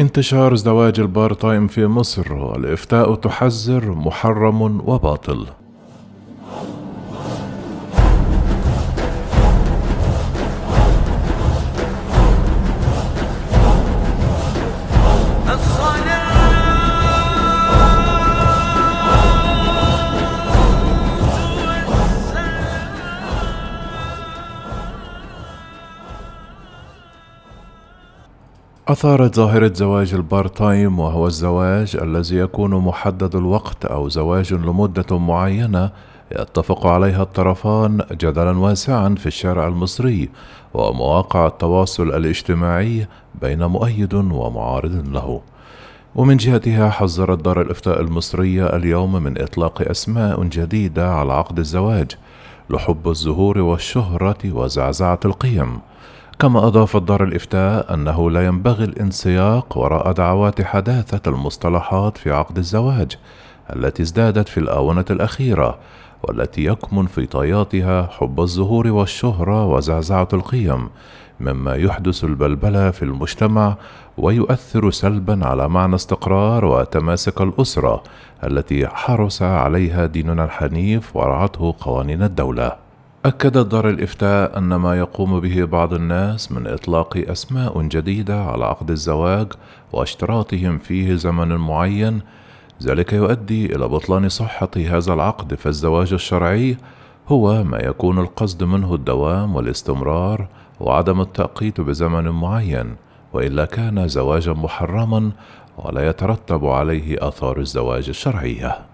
انتشار زواج البار تايم في مصر والإفتاء تحذر محرم وباطل. أثارت ظاهرة زواج البار تايم وهو الزواج الذي يكون محدد الوقت أو زواج لمدة معينة يتفق عليها الطرفان جدلا واسعا في الشارع المصري ومواقع التواصل الاجتماعي بين مؤيد ومعارض له. ومن جهتها حذرت دار الإفتاء المصرية اليوم من إطلاق أسماء جديدة على عقد الزواج لحب الزهور والشهرة وزعزعة القيم. كما أضافت دار الإفتاء أنه لا ينبغي الانسياق وراء دعوات حداثة المصطلحات في عقد الزواج التي ازدادت في الآونة الأخيرة والتي يكمن في طياتها حب الظهور والشهرة وزعزعة القيم مما يحدث البلبلة في المجتمع ويؤثر سلبا على معنى استقرار وتماسك الأسرة التي حرص عليها ديننا الحنيف ورعته قوانين الدولة. أكدت دار الإفتاء أن ما يقوم به بعض الناس من إطلاق أسماء جديدة على عقد الزواج واشتراطهم فيه زمن معين ذلك يؤدي إلى بطلان صحة هذا العقد. فالزواج الشرعي هو ما يكون القصد منه الدوام والاستمرار وعدم التأقيت بزمن معين وإلا كان زواجا محرما ولا يترتب عليه آثار الزواج الشرعية.